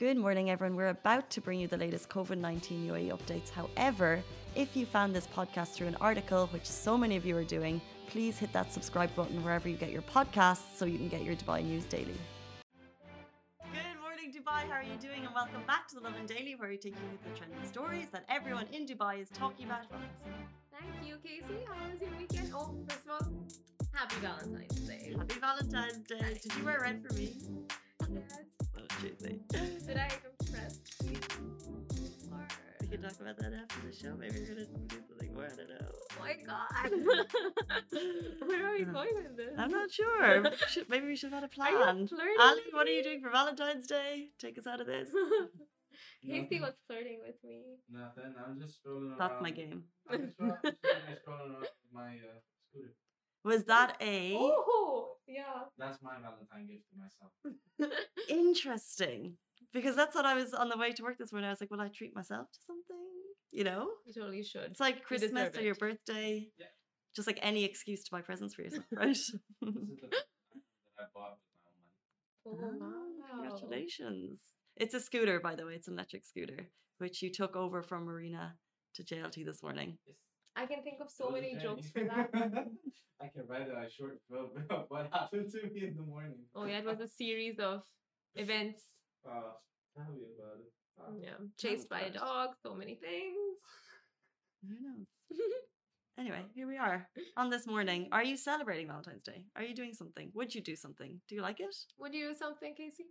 Good morning, everyone. We're about to bring you the latest COVID 19 UAE updates. However, if you found this podcast through an article, which so many of you are doing, please hit that subscribe button wherever you get your podcasts so you can get your Dubai news daily. Good morning, Dubai. How are you doing? And welcome back to the Lovin Daily, where we take you through the trending stories that everyone in Dubai is talking about. Thank you, Casey. How was your weekend? Oh, first of all, happy Valentine's Day. Happy Valentine's Day. Did you wear red for me? Yes. Oh, Did I impress you? Or... We can talk about that after the show. Maybe we're gonna do something more. I don't know. Oh my god. Where are we going with this? I'm not sure. Should, maybe we should have had a Are you plan. flirting Ali, with what are you doing for Valentine's Day? Take us out of this. Casey Nothing. was flirting with me. Nothing. I'm just scrolling around. That's my game. I'm just, scroll- just scrolling around my uh, scooter. Was that a Oh, yeah. That's my Valentine gift to myself. interesting? Because that's what I was on the way to work this morning. I was like, will I treat myself to something? You know, You totally should. it's like Christmas deserve or your birthday. Yeah. Just like any excuse to buy presents for yourself, right? This is the that I bought with my own money. Oh, oh, wow. Congratulations. It's a scooter, by the way. It's an electric scooter, which you took over from Marina to JLT this morning. Yes. I can think of so That was a many journey. jokes for that. I can write a short film about what happened to me in the morning. Oh, yeah, it was a series of events. Uh, tell me about it. Uh, Yeah, chased by a dog, so many things. Who knows? Anyway, here we are on this morning. Are you celebrating Valentine's Day? Are you doing something? Would you do something? Do you like it? Would you do something, Casey?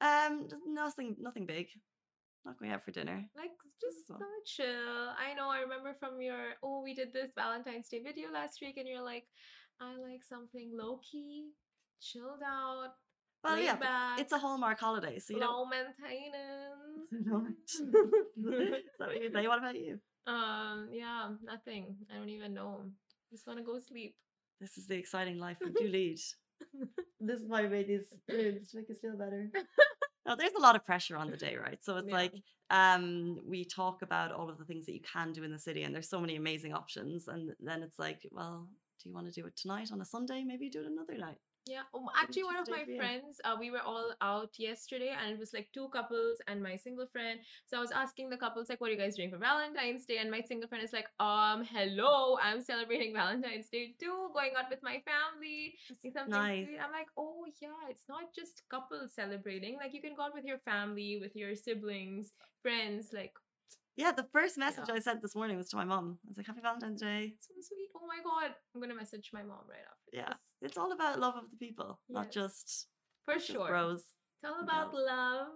Um, nothing, nothing big. Not going out for dinner. Like just So- so chill. I know. I remember from your oh, we did this Valentine's Day video last week, and you're like, I like something low key, chilled out, Well, laid yeah, back, it's a Hallmark holiday, so you don't. low maintenance. No. Is that what you say? What about you? um, yeah, nothing. I don't even know. Just want to go sleep. This is the exciting life we do lead. this is why we made these foods to make us feel better. No, there's a lot of pressure on the day, right? So it's Yeah. like um, we talk about all of the things that you can do in the city, and there's so many amazing options. And then it's like, well, do you want to do it tonight on a Sunday? Maybe do it another night. Yeah, um, What actually, one of my you? friends, uh, we were all out yesterday, and it was like two couples and my single friend. So I was asking the couples like, "What are you guys doing for Valentine's Day?" And my single friend is like, "Um, hello, I'm celebrating Valentine's Day too, going out with my family, something nice. sweet." I'm like, "Oh yeah, it's not just couples celebrating. Like you can go out with your family, with your siblings, friends. Like Yeah, the first message Yeah. I sent this morning was to my mom. I was like, Happy Valentine's Day. so sweet. Oh my god, I'm gonna message my mom right after Yeah. this. It's all about love of the people, not just, for just sure. bros. It's all about Yes. love.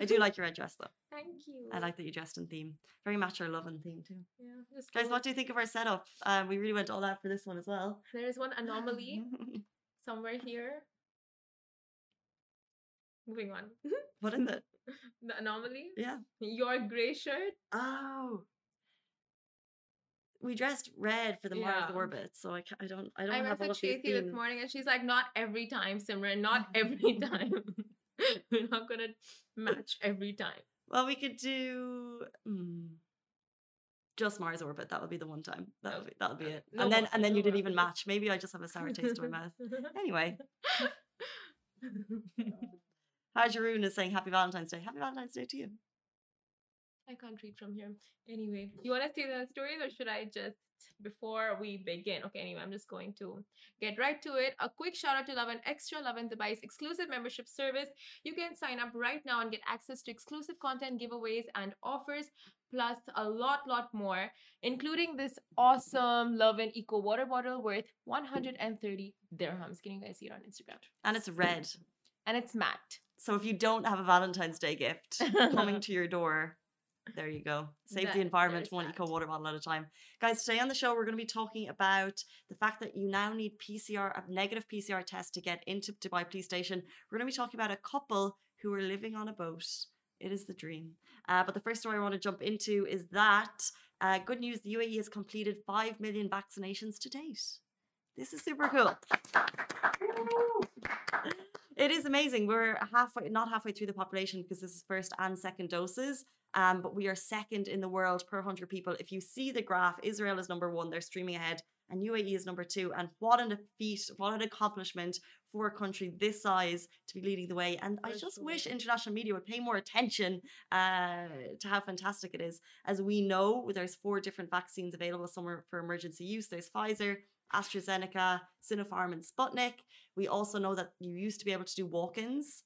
I do like your red dress though. Thank you. I like that you dressed in theme. Very much our love and theme too. Yeah, just Guys, what do you think of our setup? Um, we really went all out for this one as well. There is one anomaly somewhere here. Moving on. what is it? the anomaly. Yeah. Your gray shirt. Oh. We dressed red for the Mars Yeah. orbit, so I, I don't I don't I have all of these Casey this morning and she's like, not every time, Simran, not every time. We're not gonna match every time. Well, we could do mm, just Mars orbit. That would be the one time. That would be that'll be no, it. no and then more- and then no you didn't even match. Maybe I just have a sour taste in my mouth. Anyway, Hajaroon is saying Happy Valentine's Day. Happy Valentine's Day to you. I can't read from here. Anyway, you want to see the stories or should I just, before we begin? Okay, anyway, I'm just going to get right to it. A quick shout out to Lovin Extra, Lovin Dubai's exclusive membership service. You can sign up right now and get access to exclusive content, giveaways, and offers, plus a lot, lot more, including this awesome Lovin Eco water bottle worth 130 dirhams. Can you guys see it on Instagram? And it's red. And it's matte. So if you don't have a Valentine's Day gift coming to your door, there you go. Save That- the environment one eco water bottle at a time. Guys, today on the show, we're going to be talking about the fact that you now need PCR, a negative PCR test to get into Dubai Police Station. We're going to be talking about a couple who are living on a boat. It is the dream. Uh, but the first story I want to jump into is that uh, good news the UAE has completed 5 million vaccinations to date. This is super cool. It is amazing. We're halfway, not halfway through the population because this is first and second doses. Um, but we are second in the world per 100 people. If you see the graph, Israel is number one. They're streaming ahead and UAE is number two. And what an feat, what an accomplishment for a country this size to be leading the way. And I just wish international media would pay more attention uh, to how fantastic it is. As we know, there's four different vaccines available. Some are for emergency use. There's Pfizer, AstraZeneca, Sinopharm, and Sputnik. We also know that you used to be able to do walk-ins.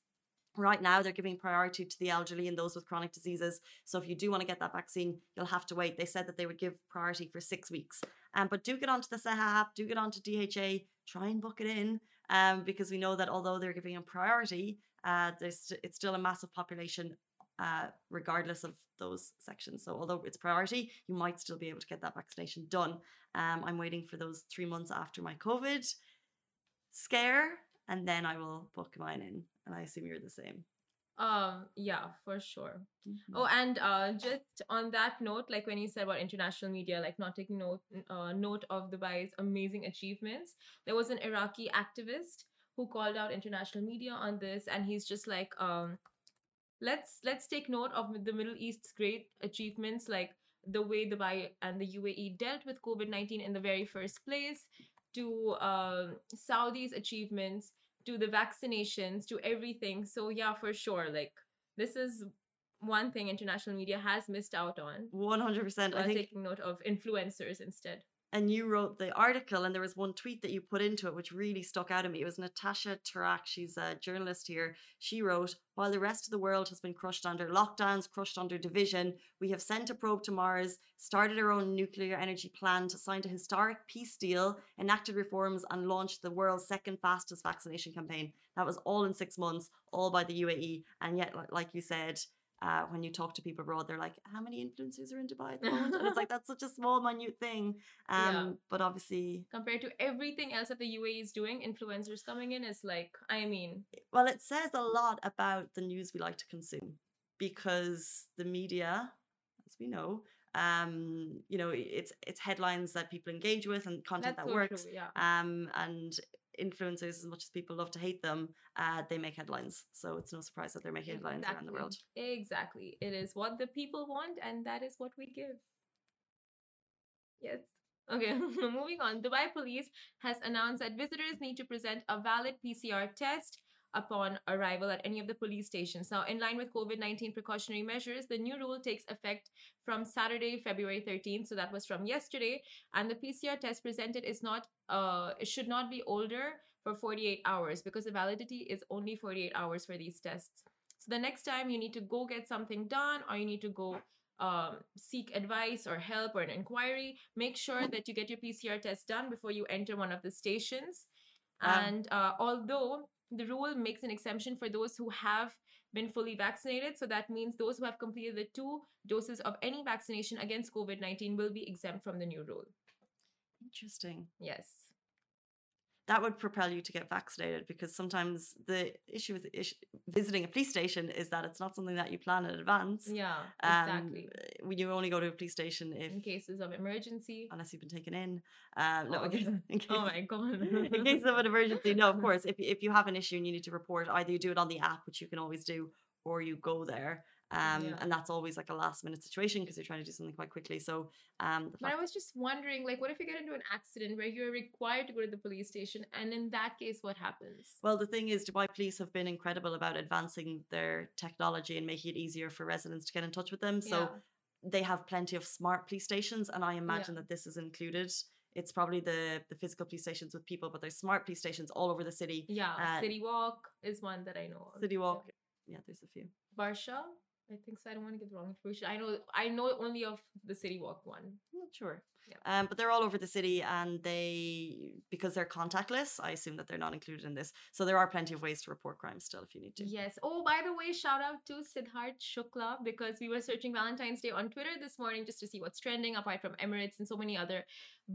Right now, they're giving priority to the elderly and those with chronic diseases. So if you do want to get that vaccine, you'll have to wait. They said that they would give priority for six weeks. Um, but do get onto the Seha app, do get onto DHA, try and book it in, um, because we know that although they're giving a priority, uh, it's still a massive population, uh, regardless of those sections. So although it's priority, you might still be able to get that vaccination done. Um, I'm waiting for those three months after my COVID scare, and then I will book mine in. And I assume you're the same. Um, yeah, for sure. Mhm. Oh, and uh, just on that note, like when you said about international media, like not taking note uh, note of Dubai's amazing achievements, there was an Iraqi activist who called out international media on this, and he's just like, um, let's let's take note of the Middle East's great achievements, like the way Dubai and the UAE dealt with COVID nineteen in the very first place, to um Saudi's achievements, to the vaccinations, to everything. So yeah, for sure, like this is one thing international media has missed out on. 100%. I while think taking note of influencers instead. And you wrote the article and there was one tweet that you put into it which really stuck out at me. It was natasha turak she's a journalist here. She wrote while the rest of the world has been crushed under lockdowns crushed under division we have sent a probe to mars started our own nuclear energy plant signed a historic peace deal enacted reforms and launched the world's second fastest vaccination campaign. That was all in six months all by the uae and yet like you said uh, when you talk to people abroad, they're like, "How many influencers are in Dubai at the moment?" and it's like that's such a small, minute thing. Um, Yeah. but obviously, Compared to everything else that the UAE is doing, influencers coming in is like, I mean, well, it says a lot about the news we like to consume because the media, as we know, um, you know, it's it's headlines that people engage with and content that's that so works. true. Yeah. Um, and influencers, as much as people love to hate them, uh, they make headlines. So it's no surprise that they're making headlines around the world. Exactly. It is what the people want, and that is what we give. Yes. Okay, moving on. Dubai police has announced that visitors need to present a valid PCR test upon arrival at any of the police stations. Now, in line with COVID 19 precautionary measures, the new rule takes effect from Saturday, February 13th. So that was from yesterday. And the PCR test presented is not, uh, it should not be older for 48 hours because the validity is only 48 hours for these tests. So the next time you need to go get something done or you need to go um, seek advice or help or an inquiry, make sure that you get your PCR test done before you enter one of the stations. Wow. And uh, although the rule makes an exemption for those who have been fully vaccinated, so that means those who have completed the two doses of any vaccination against COVID 19 will be exempt from the new rule. Interesting. Yes. That would propel you to get vaccinated because sometimes the issue with ish- visiting a police station is that it's not something that you plan in advance. Yeah, Um, exactly. when you only go to a police station if In cases of emergency. unless you've been taken in. Um, no, Oh, in case, in case, Oh my god. in case of an emergency, no, of course. If if you have an issue and you need to report, either you do it on the app, which you can always do, or you go there. Um, Yeah. and that's always like a last minute situation because you're trying to do something quite quickly. So, um, the But I was just wondering, like, what if you get into an accident where you're required to go to the police station, and in that case, what happens? well, the thing is, Dubai police have been incredible about advancing their technology and making it easier for residents to get in touch with them. So Yeah. they have plenty of smart police stations, and I imagine Yeah. that this is included. It's probably the the physical police stations with people, but there's smart police stations all over the city. Yeah, Uh, City Walk is one that I know. Of. City. Walk, yeah, there's a few. Barsha, I think so. I don't want to give the wrong information. I know, I know only of the City Walk one. I'm not sure. Yeah. Um, but they're all over the city, and they because they're contactless. I assume that they're not included in this. So there are plenty of ways to report crimes still if you need to. Yes. Oh, by the way, shout out to Siddharth Shukla because we were searching Valentine's Day on Twitter this morning just to see what's trending, apart from Emirates and so many other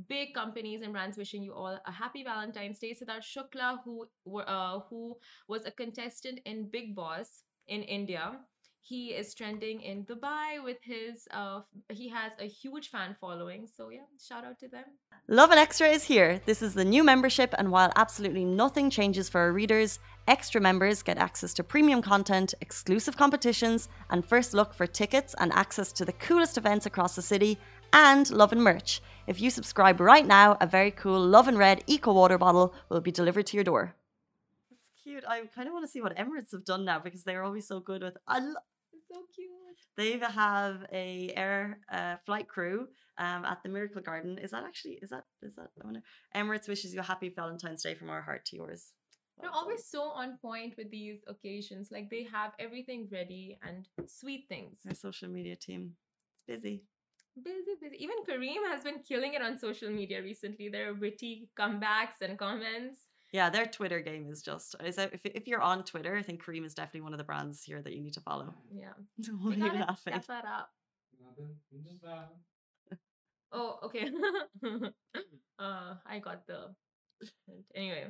big companies and brands wishing you all a happy Valentine's Day. Siddharth Shukla, who were uh, who was a contestant in Bigg Boss in India. He is trending in Dubai with his uh he has a huge fan following. So yeah, shout out to them. Lovin Extra is here. This is the new membership, and while absolutely nothing changes for our readers, extra members get access to premium content, exclusive competitions, and first look for tickets and access to the coolest events across the city, and Lovin merch. If you subscribe right now, a very cool Lovin Red Eco Water bottle will be delivered to your door. That's cute. I kind of want to see what Emirates have done now because they're always so good with. I lo- It's so cute. they have a air uh, flight crew um, at the Miracle Garden. Is that actually is that is that I wonder, Emirates wishes you a happy Valentine's Day from our heart to yours. They're always so on point with these occasions. Like they have everything ready and sweet things. Our social media team. It's busy. Busy, busy. Even Careem has been killing it on social media recently. Their witty comebacks and comments. Yeah, their Twitter game is just. Is that, if, if you're on Twitter, I think Careem is definitely one of the brands here that you need to follow. Yeah. Why We are you laughing? step that up. Nothing. I'm just laughing. Oh, okay. uh, I got the. Anyway.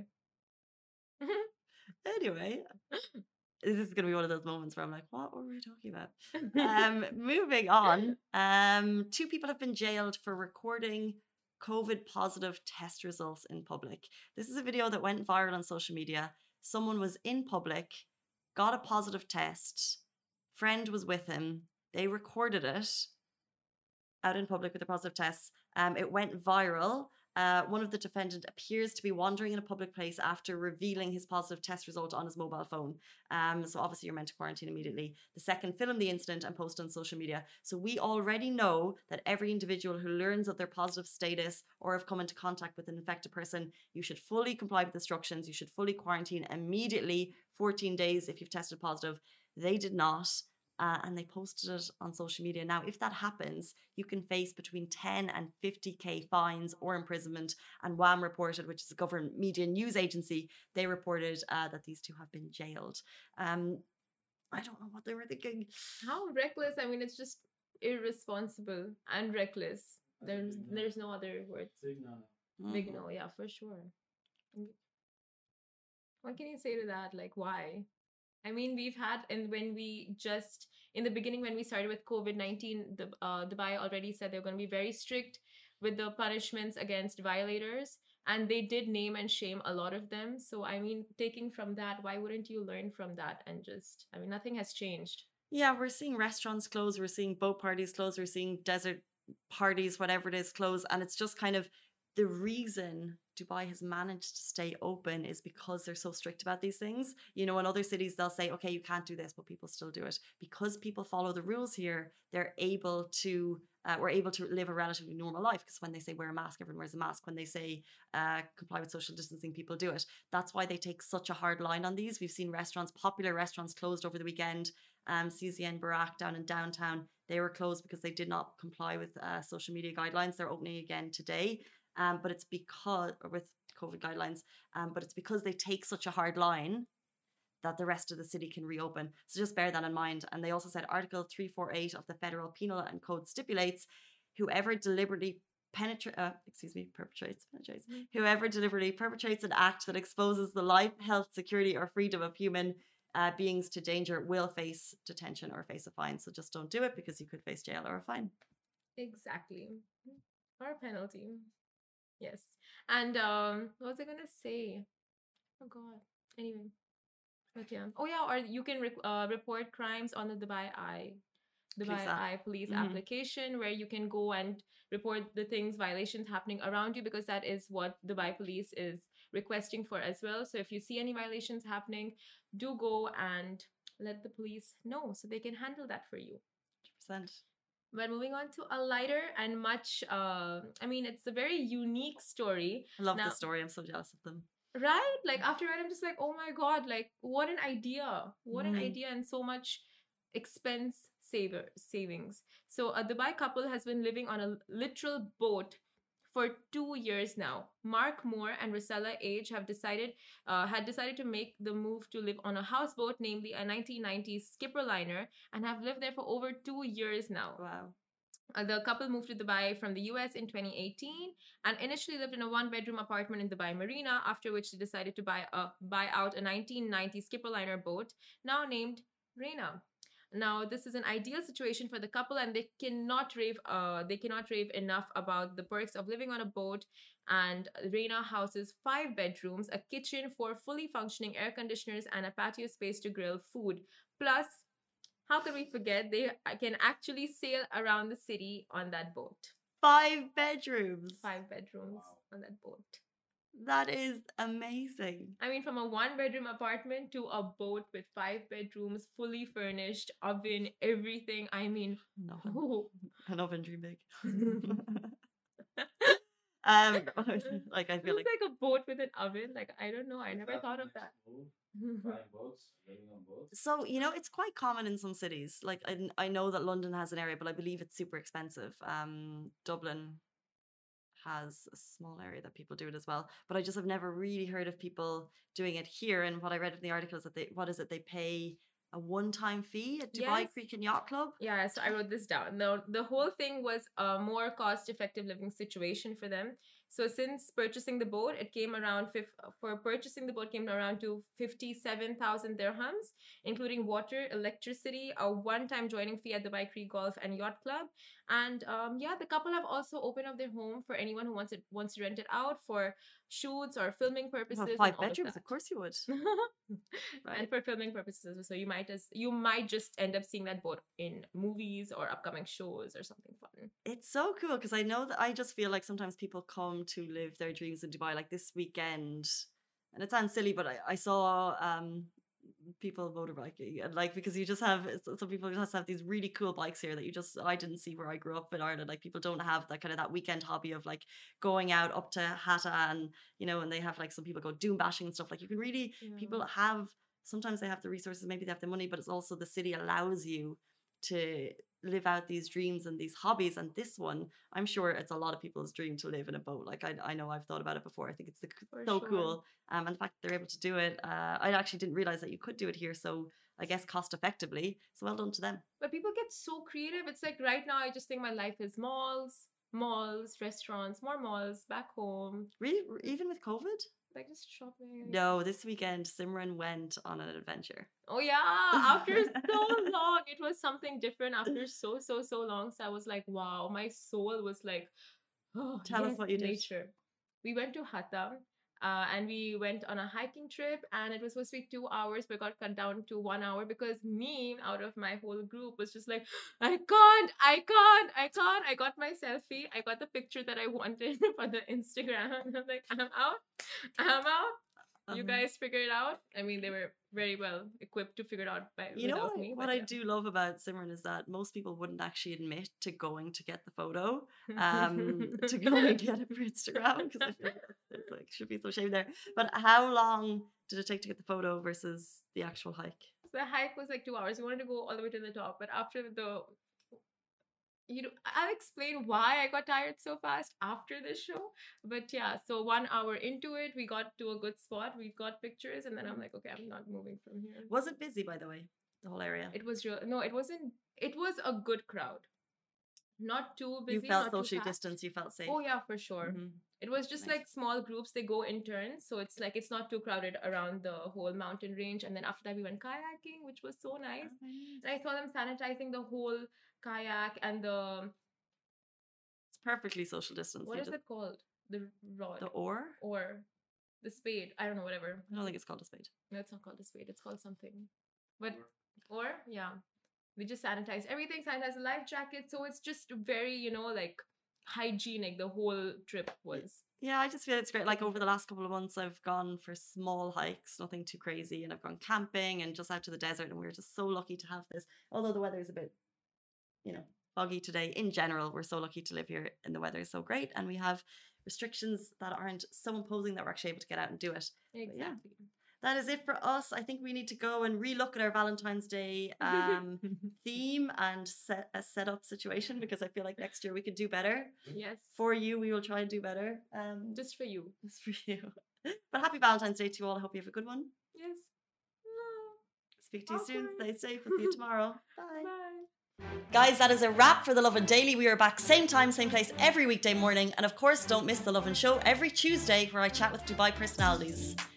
Anyway, this is going to be one of those moments where I'm like, what were we talking about? um, moving on, um, two people have been jailed for recording COVID positive test results in public. This is a video that went viral on social media. Someone was in public, got a positive test, friend was with him, they recorded it out in public with a positive test. Um, it went viral. Uh, one of the defendant appears to be wandering in a public place after revealing his positive test result on his mobile phone. Um, so obviously you're meant to quarantine immediately. The second film the incident and post on social media. So we already know that every individual who learns of their positive status or have come into contact with an infected person, you should fully comply with instructions. You should fully quarantine immediately, 14 days if you've tested positive. They did not. Uh, and they posted it on social media. Now, if that happens, you can face between 10 and 50k fines or imprisonment. And WAM reported, which is a government media news agency, they reported uh, that these two have been jailed. Um, I don't know what they were thinking. How reckless? I mean, it's just irresponsible and reckless. There's no. there's no other word. Big no. Big no, yeah, for sure. What can you say to that? Like, why? I mean, we've had, and when we just in the beginning, when we started with COVID nineteen, the uh, Dubai already said they're going to be very strict with the punishments against violators, and they did name and shame a lot of them. So, I mean, taking from that, why wouldn't you learn from that and just? I mean, nothing has changed. Yeah, we're seeing restaurants close, we're seeing boat parties close, we're seeing desert parties, whatever it is, close. And it's just kind of the reason Dubai has managed to stay open is because they're so strict about these things. You know, in other cities, they'll say, okay, you can't do this, but people still do it. Because people follow the rules here, they're able to, uh, we're able to live a relatively normal life. Because when they say wear a mask, everyone wears a mask. When they say uh, comply with social distancing, people do it. That's why they take such a hard line on these. We've seen restaurants, popular restaurants closed over the weekend. Um, CZN Burak down in downtown, they were closed because they did not comply with uh, social media guidelines. They're opening again today. Um, but it's because, or with COVID guidelines, um, but it's because they take such a hard line that the rest of the city can reopen. So just bear that in mind. And they also said Article 348 of the Federal Penal and Code stipulates whoever deliberately penetrate, uh, excuse me, perpetrates, penetrates, whoever deliberately perpetrates an act that exposes the life, health, security, or freedom of human uh, beings to danger will face detention or face a fine. So just don't do it because you could face jail or a fine. Exactly. Or a penalty. Yes. And um what was I gonna say? Oh god. Anyway. But yeah. Oh yeah, or you can re- uh, report crimes on the Dubai Eye. Dubai Police. Eye police Mhm. application where you can go and report the things violations happening around you because that is what Dubai police is requesting for as well. So if you see any violations happening, do go and let the police know so they can handle that for you. 100%. But moving on to a lighter and much, uh, I mean, it's a very unique story, I love Now- the story. I'm so jealous of them. right? Like after that, I'm just like, oh my god, like what an idea! What an Mhm. idea, and so much expense saver savings. So a Dubai couple has been living on a literal boat for two years now. Mark Moore and Rosella Age have decided uh, had decided to make the move to live on a houseboat, namely a 1990s skipper liner, and have lived there for over two years now. Wow. Uh, the couple moved to Dubai from the US in 2018 and initially lived in a one bedroom apartment in the Dubai Marina, after which they decided to buy, a, buy out a 1990 skipperliner boat, now named Reina. Now, this is an ideal situation for the couple, and they cannot rave. Uh, they cannot rave enough about the perks of living on a boat. And Reina houses five bedrooms, a kitchen, four fully functioning air conditioners, and a patio space to grill food. Plus, how can we forget they can actually sail around the city on that boat? Five bedrooms. Five bedrooms Wow. on that boat. That is amazing. I mean, from a one bedroom apartment to a boat with five bedrooms, fully furnished, oven, everything. I mean, An oven, oh. an oven dream big. um, like I feel like like a boat with an oven. Like, I don't know. I never that thought of that. move? Buying boats, living on boats. so you know it's quite common in some cities. Like I, I know that London has an area, but I believe it's super expensive. Um, Dublin has a small area that people do it as well. But I just have never really heard of people doing it here. And what I read in the article is that they what is it? They pay a one-time fee at Dubai Yes. Creek and Yacht Club. Yeah, so I wrote this down. The, the whole thing was a more cost effective living situation for them. So since purchasing the boat, it came around fif- for purchasing the boat came around to 57,000 dirhams, including water, electricity, a one-time joining fee at Dubai Creek Golf and Yacht Club. And um, yeah, the couple have also opened up their home for anyone who wants it wants to rent it out for shoots or filming purposes. Well, five all of bedrooms, of course you would. and for filming purposes so you might as you might just end up seeing that boat in movies or upcoming shows or something fun It's so cool because I know that I just feel like sometimes people come to live their dreams in Dubai. Like this weekend, and it sounds silly, but I, I saw um people motorbiking and like because you just have some people just have these really cool bikes here that you just I didn't see where I grew up in Ireland. Like people don't have that kind of that weekend hobby of like going out up to Hatta and you know, and they have like some people go dune bashing and stuff. Like you can really people have sometimes they have the resources, maybe they have the money, but it's also the city allows you to live out these dreams and these hobbies. And this one, I'm sure it's a lot of people's dream to live in a boat. Like I, I know I've thought about it before. I think it's the, so sure. cool. Um, and the fact that they're able to do it, uh, I actually didn't realize that you could do it here. So I guess cost effectively. So well done to them. but people get so creative it's like right now i just think my life is malls malls restaurants more malls back home Really, even with COVID? Like just shopping No, this weekend Simran went on an adventure. oh yeah after so long it was something different after so so so long so i was like wow my soul was like oh Tell us what you did. nature we went to hatta uh, and we went on a hiking trip and it was supposed to be two hours but got cut down to one hour because me out of my whole group was just like i can't i can't i can't. I got my selfie. I got the picture that i wanted for the instagram. And i'm like i'm out. I'm out you Um, guys figure it out i mean they were very well equipped to figure it out by You know what, me what but I do love about Simran is that most people wouldn't actually admit to going to get the photo, um, to go and get it for Instagram because I feel like there's like should be some shame there. But how long did it take to get the photo versus the actual hike? So the hike was like two hours. We wanted to go all the way to the top, but after the, you know, I'll explain why I got tired so fast after the show. But yeah, so one hour into it, we got to a good spot. We got pictures, and then I'm like, okay, I'm not moving from here. Was it busy by the way? The whole area. It was real. No, it wasn't. It was a good crowd. Not too busy. you felt socially distance. You felt safe. Oh yeah, for sure. Mhm. It was just Nice. like small groups. They go in turns, so it's like it's not too crowded around the whole mountain range. And then after that, we went kayaking, which was so nice. Oh, and I saw them sanitizing the whole kayak and the It's perfectly social distance. What is just- it called? The rod The oar? or the spade? I don't know. Whatever. I don't think it's called a spade. No, it's not called a spade. It's called something. But or yeah, they just sanitize everything. Sanitize the life jacket, so it's just very you know like hygienic. The whole trip was. Yeah, I just feel it's great. Like over the last couple of months, I've gone for small hikes, nothing too crazy, and I've gone camping and just out to the desert. And we are just so lucky to have this. Although the weather is a bit, you know, foggy today. In general, we're so lucky to live here, and the weather is so great, and we have restrictions that aren't so imposing that we're actually able to get out and do it. yeah. That is it for us. I think we need to go and relook at our Valentine's Day um, theme and set a setup situation because I feel like next year we could do better. yes. For you, we will try and do better. Um, just for you. just for you. But happy Valentine's Day to you all. I hope you have a good one. Yes. Speak to you soon. Stay safe. We'll see you tomorrow. Bye. Bye. Guys, that is a wrap for The Lovin Daily. We are back same time, same place every weekday morning. And of course, don't miss The Lovin Show every Tuesday where I chat with Dubai personalities.